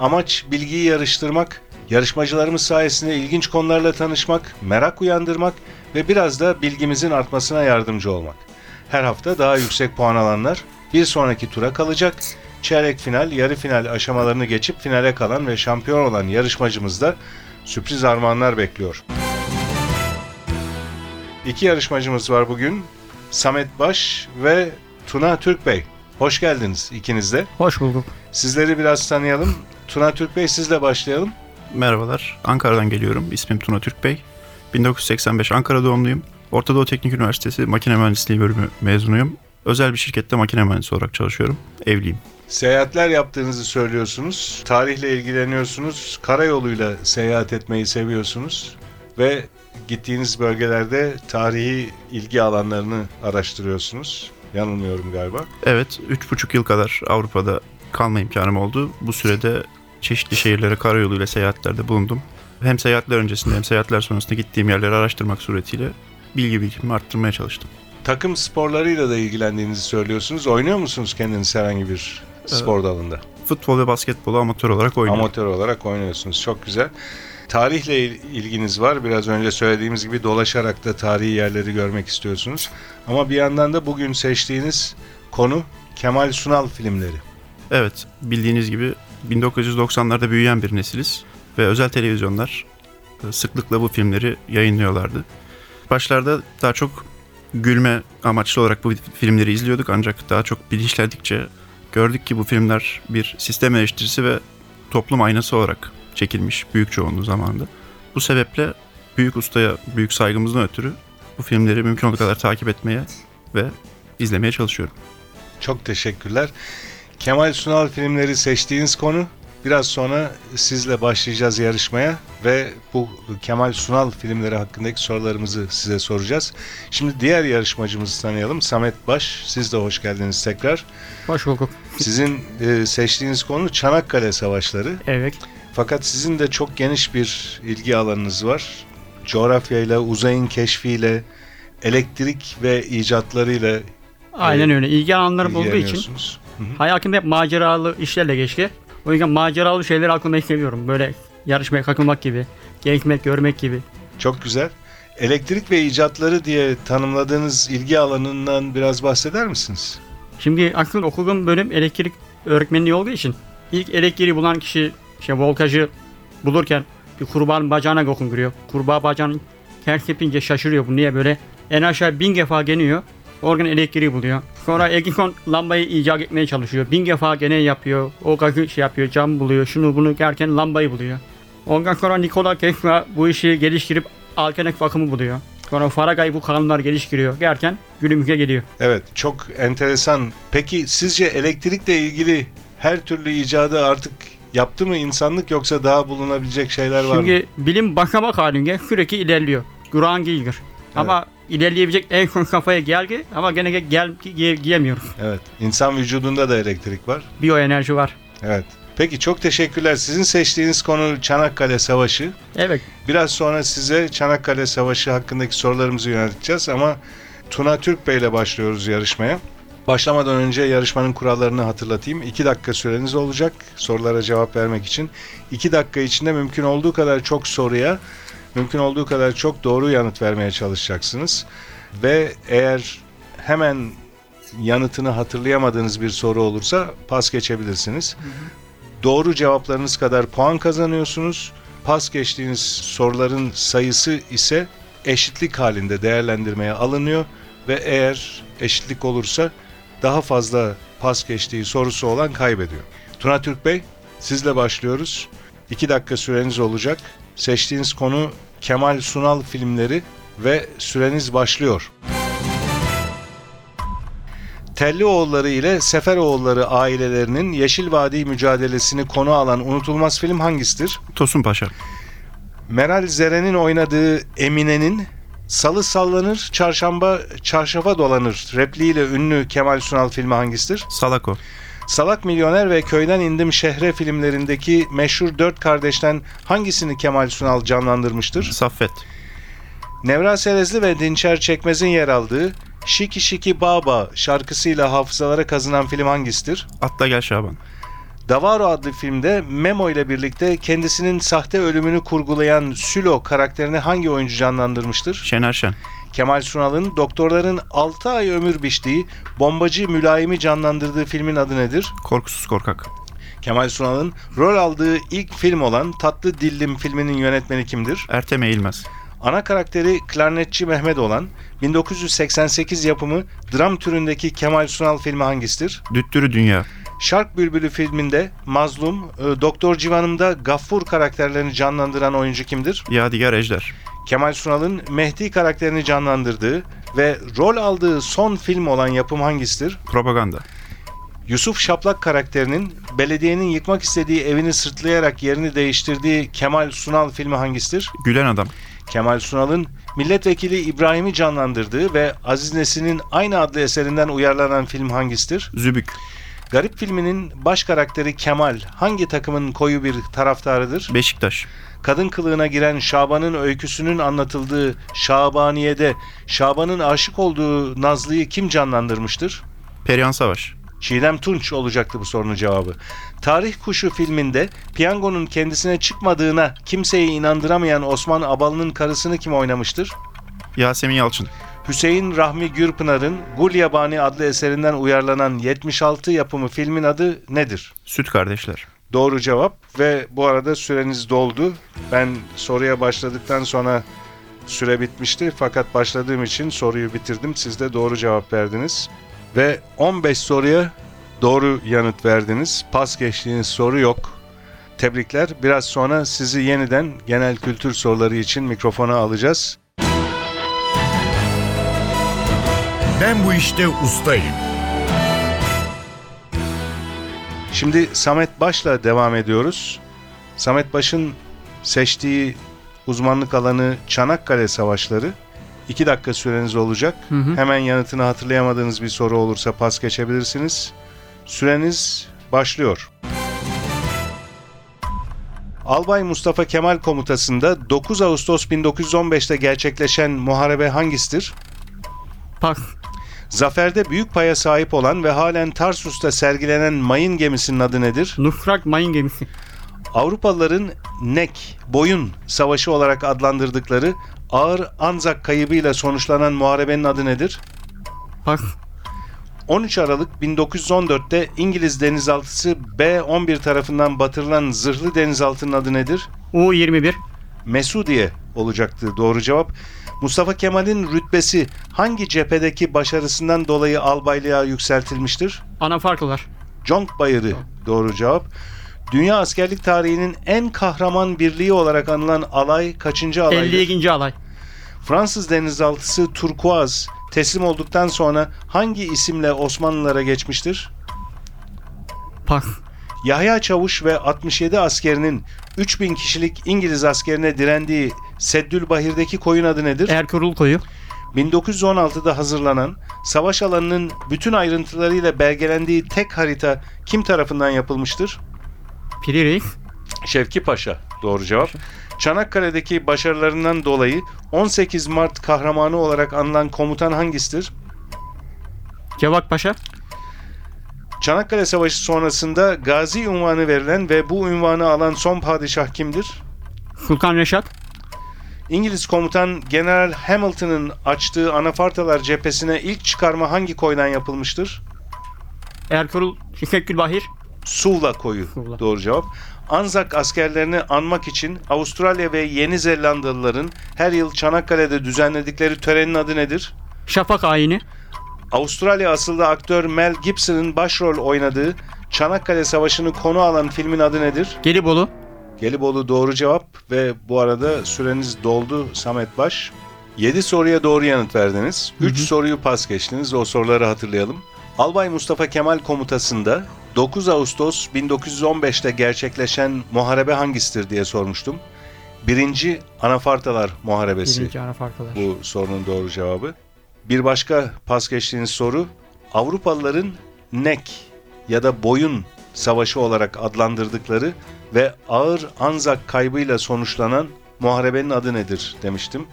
Amaç bilgiyi yarıştırmak, yarışmacılarımız sayesinde ilginç konularla tanışmak, merak uyandırmak ve biraz da bilgimizin artmasına yardımcı olmak. Her hafta daha yüksek puan alanlar bir sonraki tura kalacak. Çeyrek final, yarı final aşamalarını geçip finale kalan ve şampiyon olan yarışmacımızda sürpriz armağanlar bekliyor. İki yarışmacımız var bugün. Samet Baş ve Tuna Türk Bey. Hoş geldiniz ikiniz de. Hoş bulduk. Sizleri biraz tanıyalım. Tuna Türk Bey sizle başlayalım. Merhabalar, Ankara'dan geliyorum. İsmim Tuna Türk Bey. 1985 Ankara doğumluyum. Orta Doğu Teknik Üniversitesi Makine Mühendisliği bölümü mezunuyum. Özel bir şirkette makine mühendisi olarak çalışıyorum. Evliyim. Seyahatler yaptığınızı söylüyorsunuz. Tarihle ilgileniyorsunuz. Karayoluyla seyahat etmeyi seviyorsunuz. Ve gittiğiniz bölgelerde tarihi ilgi alanlarını araştırıyorsunuz. Yanılmıyorum galiba. Evet, 3,5 yıl kadar Avrupa'da kalma imkanım oldu. Bu sürede çeşitli şehirlere karayoluyla seyahatlerde bulundum. Hem seyahatler öncesinde hem seyahatler sonrasında gittiğim yerleri araştırmak suretiyle bilgi birikimimi arttırmaya çalıştım. Takım sporlarıyla da ilgilendiğinizi söylüyorsunuz. Oynuyor musunuz kendiniz herhangi bir spor dalında? Futbol ve basketbolu amatör olarak oynuyorum. Amatör olarak oynuyorsunuz. Çok güzel. Tarihle il- ilginiz var. Biraz önce söylediğimiz gibi dolaşarak da tarihi yerleri görmek istiyorsunuz. Ama bir yandan da bugün seçtiğiniz konu Kemal Sunal filmleri. Evet, bildiğiniz gibi 1990'larda büyüyen bir nesiliz ve özel televizyonlar e, sıklıkla bu filmleri yayınlıyorlardı. Başlarda daha çok gülme amaçlı olarak bu filmleri izliyorduk ancak daha çok bilinçlendikçe gördük ki bu filmler bir sistem eleştirisi ve toplum aynası olarak çekilmiş büyük çoğunluğu zamanında. Bu sebeple büyük ustaya büyük saygımızdan ötürü bu filmleri mümkün olduğu kadar takip etmeye ve izlemeye çalışıyorum. Çok teşekkürler. Kemal Sunal filmleri seçtiğiniz konu. Biraz sonra sizle başlayacağız yarışmaya ve bu Kemal Sunal filmleri hakkındaki sorularımızı size soracağız. Şimdi diğer yarışmacımızı tanıyalım. Samet Baş, siz de hoş geldiniz tekrar. Hoş bulduk. Sizin e, seçtiğiniz konu Çanakkale Savaşları. Evet. Fakat sizin de çok geniş bir ilgi alanınız var. Coğrafyayla, uzayın keşfiyle, elektrik ve icatlarıyla Aynen öyle. İlgi alanlarım olduğu için ilgileniyorsunuz. Hı hı. hayatım hep maceralı işlerle geçti. O yüzden maceralı şeyleri aklıma seviyorum. Böyle yarışmaya katılmak gibi, gezmek, görmek gibi. Çok güzel. Elektrik ve icatları diye tanımladığınız ilgi alanından biraz bahseder misiniz? Şimdi aslında okuduğum bölüm elektrik öğretmenliği olduğu için ilk elektriği bulan kişi işte voltajı bulurken bir kurbağanın bacağına dokunuyor. Kurbağa bacağını ters yapınca şaşırıyor bu niye böyle. En aşağı bin defa geliyor. Oradan elektriği buluyor. Sonra Edison lambayı icat etmeye çalışıyor. Bin defa gene yapıyor. O gazı şey yapıyor. Cam buluyor. Şunu bunu derken lambayı buluyor. Ondan sonra Nikola Tesla bu işi geliştirip alternatif akımı buluyor. Sonra Faraday bu kanunlar geliştiriyor derken günümüze geliyor. Evet, çok enteresan. Peki sizce elektrikle ilgili her türlü icadı artık yaptı mı insanlık yoksa daha bulunabilecek şeyler var mı? Şimdi bilim basamak halinde sürekli ilerliyor. Durağan değildir. Ama ilerleyebilecek en son kafaya geldi ama gene gel, gel giye- giyemiyoruz. Evet, insan vücudunda da elektrik var. Biyoenerji var. Evet. Peki çok teşekkürler. Sizin seçtiğiniz konu Çanakkale Savaşı. Evet. Biraz sonra size Çanakkale Savaşı hakkındaki sorularımızı yönelteceğiz ama Tuna Türk Bey ile başlıyoruz yarışmaya. Başlamadan önce yarışmanın kurallarını hatırlatayım. 2 dakika süreniz olacak sorulara cevap vermek için. 2 dakika içinde mümkün olduğu kadar çok soruya, mümkün olduğu kadar çok doğru yanıt vermeye çalışacaksınız. Ve eğer hemen yanıtını hatırlayamadığınız bir soru olursa pas geçebilirsiniz. Doğru cevaplarınız kadar puan kazanıyorsunuz. Pas geçtiğiniz soruların sayısı ise eşitlik halinde değerlendirmeye alınıyor ve eğer eşitlik olursa daha fazla pas geçtiği sorusu olan kaybediyor. Tuna Türk Bey, sizle başlıyoruz. 2 dakika süreniz olacak. Seçtiğiniz konu Kemal Sunal filmleri ve süreniz başlıyor. Tellioğulları ile Seferoğulları ailelerinin Yeşil Vadi mücadelesini konu alan unutulmaz film hangisidir? Tosun Paşa. Meral Zeren'in oynadığı Emine'nin Salı sallanır, çarşamba çarşafa dolanır repliğiyle ünlü Kemal Sunal filmi hangisidir? Salako. Salak Milyoner ve Köyden İndim Şehre filmlerindeki meşhur dört kardeşten hangisini Kemal Sunal canlandırmıştır? Saffet. Nevra Serezli ve Dinçer Çekmez'in yer aldığı Şiki Şiki Baba şarkısıyla hafızalara kazınan film hangisidir? Atla Gel Şaban. Davaro adlı filmde Memo ile birlikte kendisinin sahte ölümünü kurgulayan Sülo karakterini hangi oyuncu canlandırmıştır? Şener Şen. Kemal Sunal'ın doktorların 6 ay ömür biçtiği bombacı mülayimi canlandırdığı filmin adı nedir? Korkusuz Korkak. Kemal Sunal'ın rol aldığı ilk film olan Tatlı Dillim filminin yönetmeni kimdir? Ertem Eğilmez. Ana karakteri klarnetçi Mehmet olan 1988 yapımı dram türündeki Kemal Sunal filmi hangisidir? Düttürü Dünya. Şark Bülbülü filminde Mazlum, e, Doktor Civan'ımda Gaffur karakterlerini canlandıran oyuncu kimdir? Yadigar Ejder. Kemal Sunal'ın Mehdi karakterini canlandırdığı ve rol aldığı son film olan yapım hangisidir? Propaganda. Yusuf Şaplak karakterinin belediyenin yıkmak istediği evini sırtlayarak yerini değiştirdiği Kemal Sunal filmi hangisidir? Gülen Adam. Kemal Sunal'ın milletvekili İbrahim'i canlandırdığı ve Aziz Nesin'in aynı adlı eserinden uyarlanan film hangisidir? Zübük. Garip filminin baş karakteri Kemal hangi takımın koyu bir taraftarıdır? Beşiktaş. Kadın kılığına giren Şaban'ın öyküsünün anlatıldığı Şabaniye'de Şaban'ın aşık olduğu Nazlı'yı kim canlandırmıştır? Perihan Savaş. Çiğdem Tunç olacaktı bu sorunun cevabı. Tarih Kuşu filminde piyangonun kendisine çıkmadığına kimseyi inandıramayan Osman Abalı'nın karısını kim oynamıştır? Yasemin Yalçın. Hüseyin Rahmi Gürpınar'ın Gul Yabani adlı eserinden uyarlanan 76 yapımı filmin adı nedir? Süt Kardeşler. Doğru cevap ve bu arada süreniz doldu. Ben soruya başladıktan sonra süre bitmişti fakat başladığım için soruyu bitirdim. Siz de doğru cevap verdiniz. Ve 15 soruya doğru yanıt verdiniz. Pas geçtiğiniz soru yok. Tebrikler. Biraz sonra sizi yeniden genel kültür soruları için mikrofona alacağız. Ben bu işte ustayım. Şimdi Samet Baş'la devam ediyoruz. Samet Baş'ın seçtiği uzmanlık alanı Çanakkale Savaşları. 2 dakika süreniz olacak. Hı hı. Hemen yanıtını hatırlayamadığınız bir soru olursa pas geçebilirsiniz. Süreniz başlıyor. Albay Mustafa Kemal komutasında 9 Ağustos 1915'te gerçekleşen muharebe hangisidir? Pas. Zaferde büyük paya sahip olan ve halen Tarsus'ta sergilenen mayın gemisinin adı nedir? Nufrak mayın gemisi. Avrupalıların nek, boyun savaşı olarak adlandırdıkları ağır Anzak kaybıyla sonuçlanan muharebenin adı nedir? Pas. 13 Aralık 1914'te İngiliz denizaltısı B-11 tarafından batırılan zırhlı denizaltının adı nedir? U-21. Mesudiye olacaktı doğru cevap. Mustafa Kemal'in rütbesi hangi cephedeki başarısından dolayı albaylığa yükseltilmiştir? Anafarklılar. Conk Bayırı doğru cevap. Dünya askerlik tarihinin en kahraman birliği olarak anılan alay kaçıncı alaydır? 52. alay. Fransız denizaltısı Turkuaz teslim olduktan sonra hangi isimle Osmanlılara geçmiştir? Pas. Yahya Çavuş ve 67 askerinin 3000 kişilik İngiliz askerine direndiği Seddülbahir'deki koyun adı nedir? Ertuğrul koyu. 1916'da hazırlanan, savaş alanının bütün ayrıntılarıyla belgelendiği tek harita kim tarafından yapılmıştır? Piri Reis. Şevki Paşa doğru cevap. Çanakkale'deki başarılarından dolayı 18 Mart kahramanı olarak anılan komutan hangisidir? Cevak Paşa. Çanakkale Savaşı sonrasında gazi unvanı verilen ve bu unvanı alan son padişah kimdir? Sultan Reşat. İngiliz komutan General Hamilton'ın açtığı Anafartalar cephesine ilk çıkarma hangi koydan yapılmıştır? Ertuğrul Şişekgülbahir. Suvla koyu. Suvla. Doğru cevap. Anzak askerlerini anmak için Avustralya ve Yeni Zelandalıların her yıl Çanakkale'de düzenledikleri törenin adı nedir? Şafak ayini. Avustralya asıllı aktör Mel Gibson'ın başrol oynadığı Çanakkale Savaşı'nı konu alan filmin adı nedir? Gelibolu. Gelibolu doğru cevap ve bu arada süreniz doldu Samet Baş. 7 soruya doğru yanıt verdiniz. 3 soruyu pas geçtiniz. O soruları hatırlayalım. Albay Mustafa Kemal komutasında 9 Ağustos 1915'te gerçekleşen muharebe hangisidir diye sormuştum. Birinci Anafartalar Muharebesi Birinci ana farklılar. bu sorunun doğru cevabı. Bir başka pas geçtiğiniz soru Avrupalıların nek ya da boyun savaşı olarak adlandırdıkları ve ağır Anzak kaybıyla sonuçlanan muharebenin adı nedir demiştim.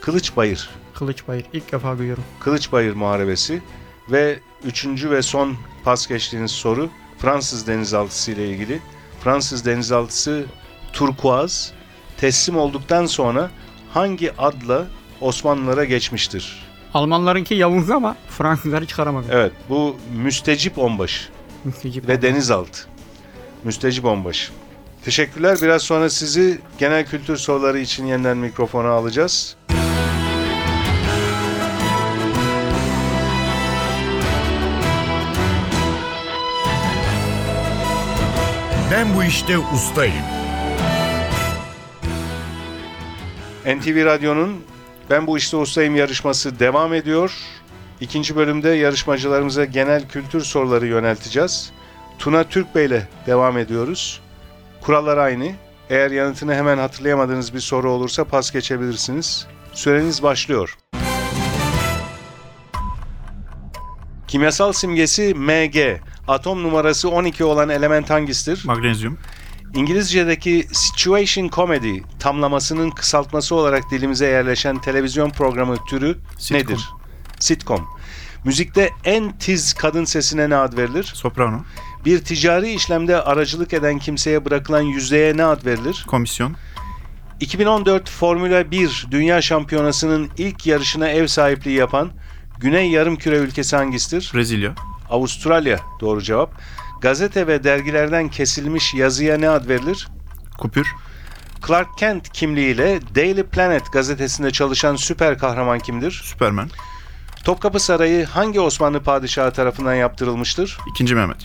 Kılıçbayır. Kılıçbayır. İlk defa duyuyorum. Kılıçbayır Muharebesi ve üçüncü ve son pas geçtiğiniz soru Fransız denizaltısı ile ilgili. Fransız denizaltısı Turkuaz teslim olduktan sonra hangi adla Osmanlılara geçmiştir? Almanlarınki Yavuz ama Fransızları çıkaramadı. Evet bu müstecip onbaşı Müstecip. ve denizaltı. Müstecip onbaşı. Teşekkürler. Biraz sonra sizi genel kültür soruları için yeniden mikrofona alacağız. Ben bu işte ustayım. NTV Radyo'nun Ben Bu İşte Ustayım yarışması devam ediyor. İkinci bölümde yarışmacılarımıza genel kültür soruları yönelteceğiz. Tuna Türk Bey ile devam ediyoruz. Kurallar aynı. Eğer yanıtını hemen hatırlayamadığınız bir soru olursa pas geçebilirsiniz. Süreniz başlıyor. Kimyasal simgesi Mg. Atom numarası 12 olan element hangisidir? Magnezyum. İngilizce'deki situation comedy tamlamasının kısaltması olarak dilimize yerleşen televizyon programı türü Sitcom. nedir? Sitcom. Müzikte en tiz kadın sesine ne ad verilir? Soprano. Bir ticari işlemde aracılık eden kimseye bırakılan yüzdeye ne ad verilir? Komisyon. 2014 Formula 1 Dünya Şampiyonası'nın ilk yarışına ev sahipliği yapan Güney Yarımküre ülkesi hangisidir? Brezilya. Avustralya doğru cevap. Gazete ve dergilerden kesilmiş yazıya ne ad verilir? Kupür. Clark Kent kimliğiyle Daily Planet gazetesinde çalışan süper kahraman kimdir? Süpermen. Topkapı Sarayı hangi Osmanlı padişahı tarafından yaptırılmıştır? İkinci Mehmet.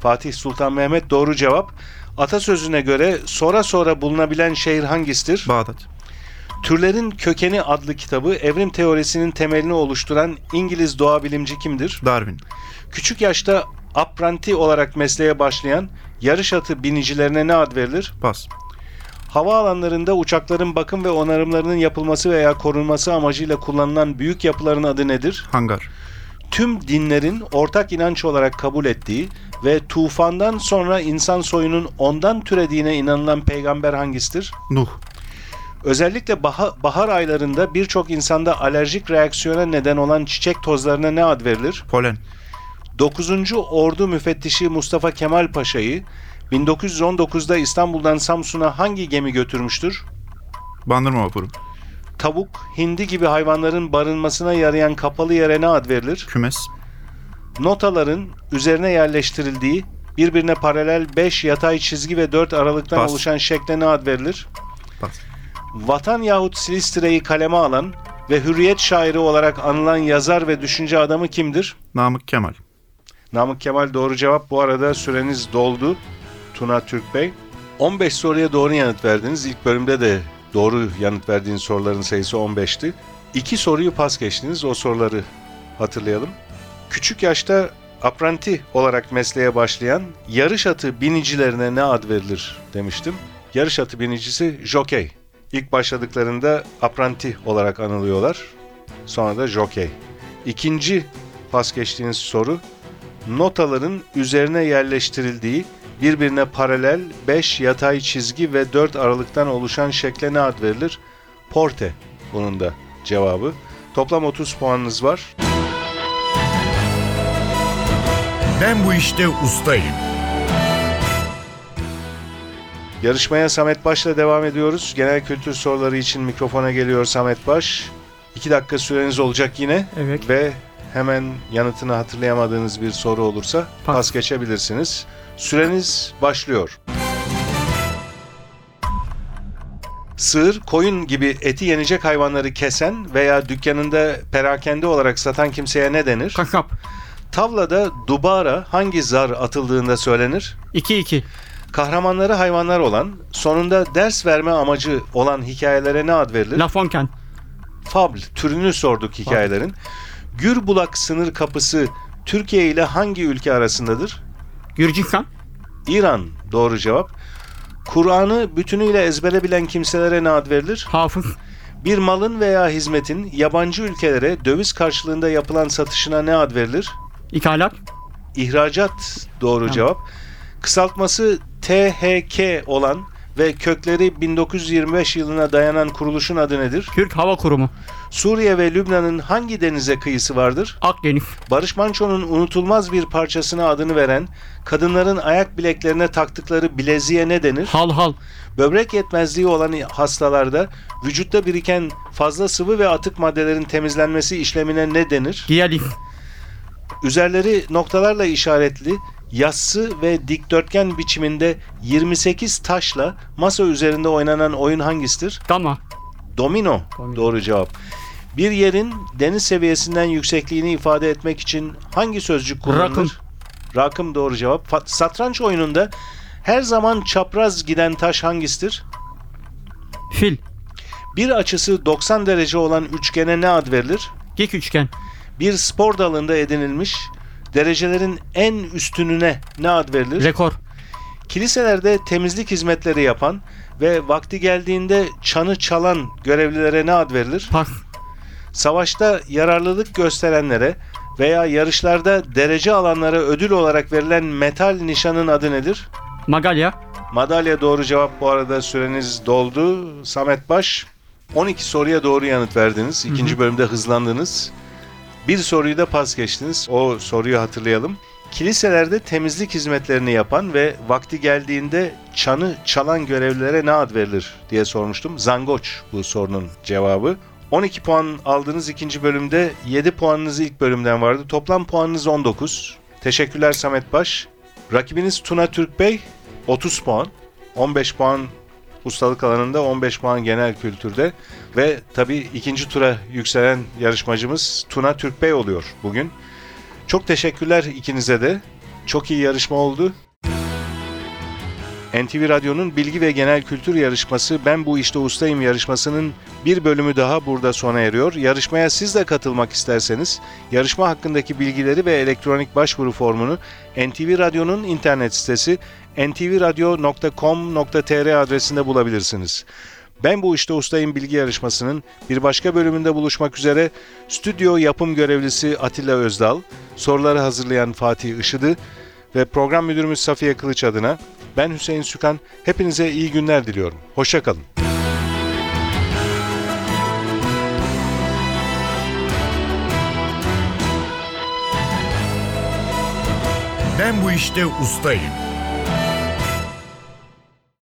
Fatih Sultan Mehmet doğru cevap. Atasözüne göre sonra sonra bulunabilen şehir hangisidir? Bağdat. Türlerin Kökeni adlı kitabı evrim teorisinin temelini oluşturan İngiliz doğa bilimci kimdir? Darwin. Küçük yaşta apranti olarak mesleğe başlayan yarış atı binicilerine ne ad verilir? Pas. Havaalanlarında uçakların bakım ve onarımlarının yapılması veya korunması amacıyla kullanılan büyük yapıların adı nedir? Hangar. Tüm dinlerin ortak inanç olarak kabul ettiği ve tufandan sonra insan soyunun ondan türediğine inanılan peygamber hangisidir? Nuh. Özellikle baha- bahar aylarında birçok insanda alerjik reaksiyona neden olan çiçek tozlarına ne ad verilir? Polen. 9. Ordu Müfettişi Mustafa Kemal Paşa'yı 1919'da İstanbul'dan Samsun'a hangi gemi götürmüştür? Bandırma vapuru. Tavuk, hindi gibi hayvanların barınmasına yarayan kapalı yere ne ad verilir? Kümes. Notaların üzerine yerleştirildiği birbirine paralel 5 yatay çizgi ve 4 aralıktan Pas. oluşan şekle ne ad verilir? Pas. Vatan yahut Silistre'yi kaleme alan ve hürriyet şairi olarak anılan yazar ve düşünce adamı kimdir? Namık Kemal. Namık Kemal doğru cevap. Bu arada süreniz doldu. Tuna Türk Bey. 15 soruya doğru yanıt verdiniz. İlk bölümde de doğru yanıt verdiğiniz soruların sayısı 15'ti. İki soruyu pas geçtiniz. O soruları hatırlayalım. Küçük yaşta apranti olarak mesleğe başlayan yarış atı binicilerine ne ad verilir demiştim. Yarış atı binicisi jockey. İlk başladıklarında apranti olarak anılıyorlar. Sonra da jockey. İkinci pas geçtiğiniz soru notaların üzerine yerleştirildiği birbirine paralel 5 yatay çizgi ve 4 aralıktan oluşan şekle ne ad verilir? Porte bunun da cevabı. Toplam 30 puanınız var. Ben bu işte ustayım. Yarışmaya Samet Baş'la devam ediyoruz. Genel kültür soruları için mikrofona geliyor Samet Baş. 2 dakika süreniz olacak yine Evet. ve hemen yanıtını hatırlayamadığınız bir soru olursa Pas. pas geçebilirsiniz. Süreniz başlıyor. Sığır, koyun gibi eti yenecek hayvanları kesen veya dükkanında perakende olarak satan kimseye ne denir? Kasap. Tavlada dubara hangi zar atıldığında söylenir? 2-2. Kahramanları hayvanlar olan, sonunda ders verme amacı olan hikayelere ne ad verilir? La Fontaine. Fable türünü sorduk hikayelerin. Gürbulak sınır kapısı Türkiye ile hangi ülke arasındadır? Gürcistan. İran doğru cevap. Kur'an'ı bütünüyle ezbere bilen kimselere ne ad verilir? Hafız. Bir malın veya hizmetin yabancı ülkelere döviz karşılığında yapılan satışına ne ad verilir? İthalat. İhracat doğru cevap. Kısaltması THK olan ve kökleri 1925 yılına dayanan kuruluşun adı nedir? Türk Hava Kurumu. Suriye ve Lübnan'ın hangi denize kıyısı vardır? Akdeniz. Barış Manço'nun unutulmaz bir parçasına adını veren, kadınların ayak bileklerine taktıkları bileziğe ne denir? Hal hal. Böbrek yetmezliği olan hastalarda vücutta biriken fazla sıvı ve atık maddelerin temizlenmesi işlemine ne denir? Diyaliz. Üzerleri noktalarla işaretli, yassı ve dikdörtgen biçiminde 28 taşla masa üzerinde oynanan oyun hangisidir? Dama. Domino. Domino. Doğru cevap. Bir yerin deniz seviyesinden yüksekliğini ifade etmek için hangi sözcük kullanılır? Rakım. Rakım doğru cevap. Satranç oyununda her zaman çapraz giden taş hangisidir? Fil. Bir açısı 90 derece olan üçgene ne ad verilir? Dik üçgen. Bir spor dalında edinilmiş derecelerin en üstününe ne ad verilir? Rekor. Kiliselerde temizlik hizmetleri yapan ve vakti geldiğinde çanı çalan görevlilere ne ad verilir? Pas. Savaşta yararlılık gösterenlere veya yarışlarda derece alanlara ödül olarak verilen metal nişanın adı nedir? Madalya. Madalya doğru cevap bu arada süreniz doldu. Samet Baş 12 soruya doğru yanıt verdiniz. İkinci bölümde hızlandınız. Bir soruyu da pas geçtiniz. O soruyu hatırlayalım. Kiliselerde temizlik hizmetlerini yapan ve vakti geldiğinde çanı çalan görevlilere ne ad verilir diye sormuştum. Zangoç bu sorunun cevabı. 12 puan aldığınız ikinci bölümde 7 puanınız ilk bölümden vardı. Toplam puanınız 19. Teşekkürler Samet Baş. Rakibiniz Tuna Türk Bey 30 puan. 15 puan ustalık alanında 15 puan genel kültürde ve tabii ikinci tura yükselen yarışmacımız Tuna Türkbey oluyor bugün. Çok teşekkürler ikinize de. Çok iyi yarışma oldu. NTV Radyo'nun bilgi ve genel kültür yarışması Ben Bu İşte Ustayım yarışmasının bir bölümü daha burada sona eriyor. Yarışmaya siz de katılmak isterseniz yarışma hakkındaki bilgileri ve elektronik başvuru formunu NTV Radyo'nun internet sitesi ntvradio.com.tr adresinde bulabilirsiniz. Ben bu işte ustayım bilgi yarışmasının bir başka bölümünde buluşmak üzere stüdyo yapım görevlisi Atilla Özdal, soruları hazırlayan Fatih Işıdı ve program müdürümüz Safiye Kılıç adına ben Hüseyin Sükan hepinize iyi günler diliyorum. Hoşçakalın. Ben bu işte ustayım.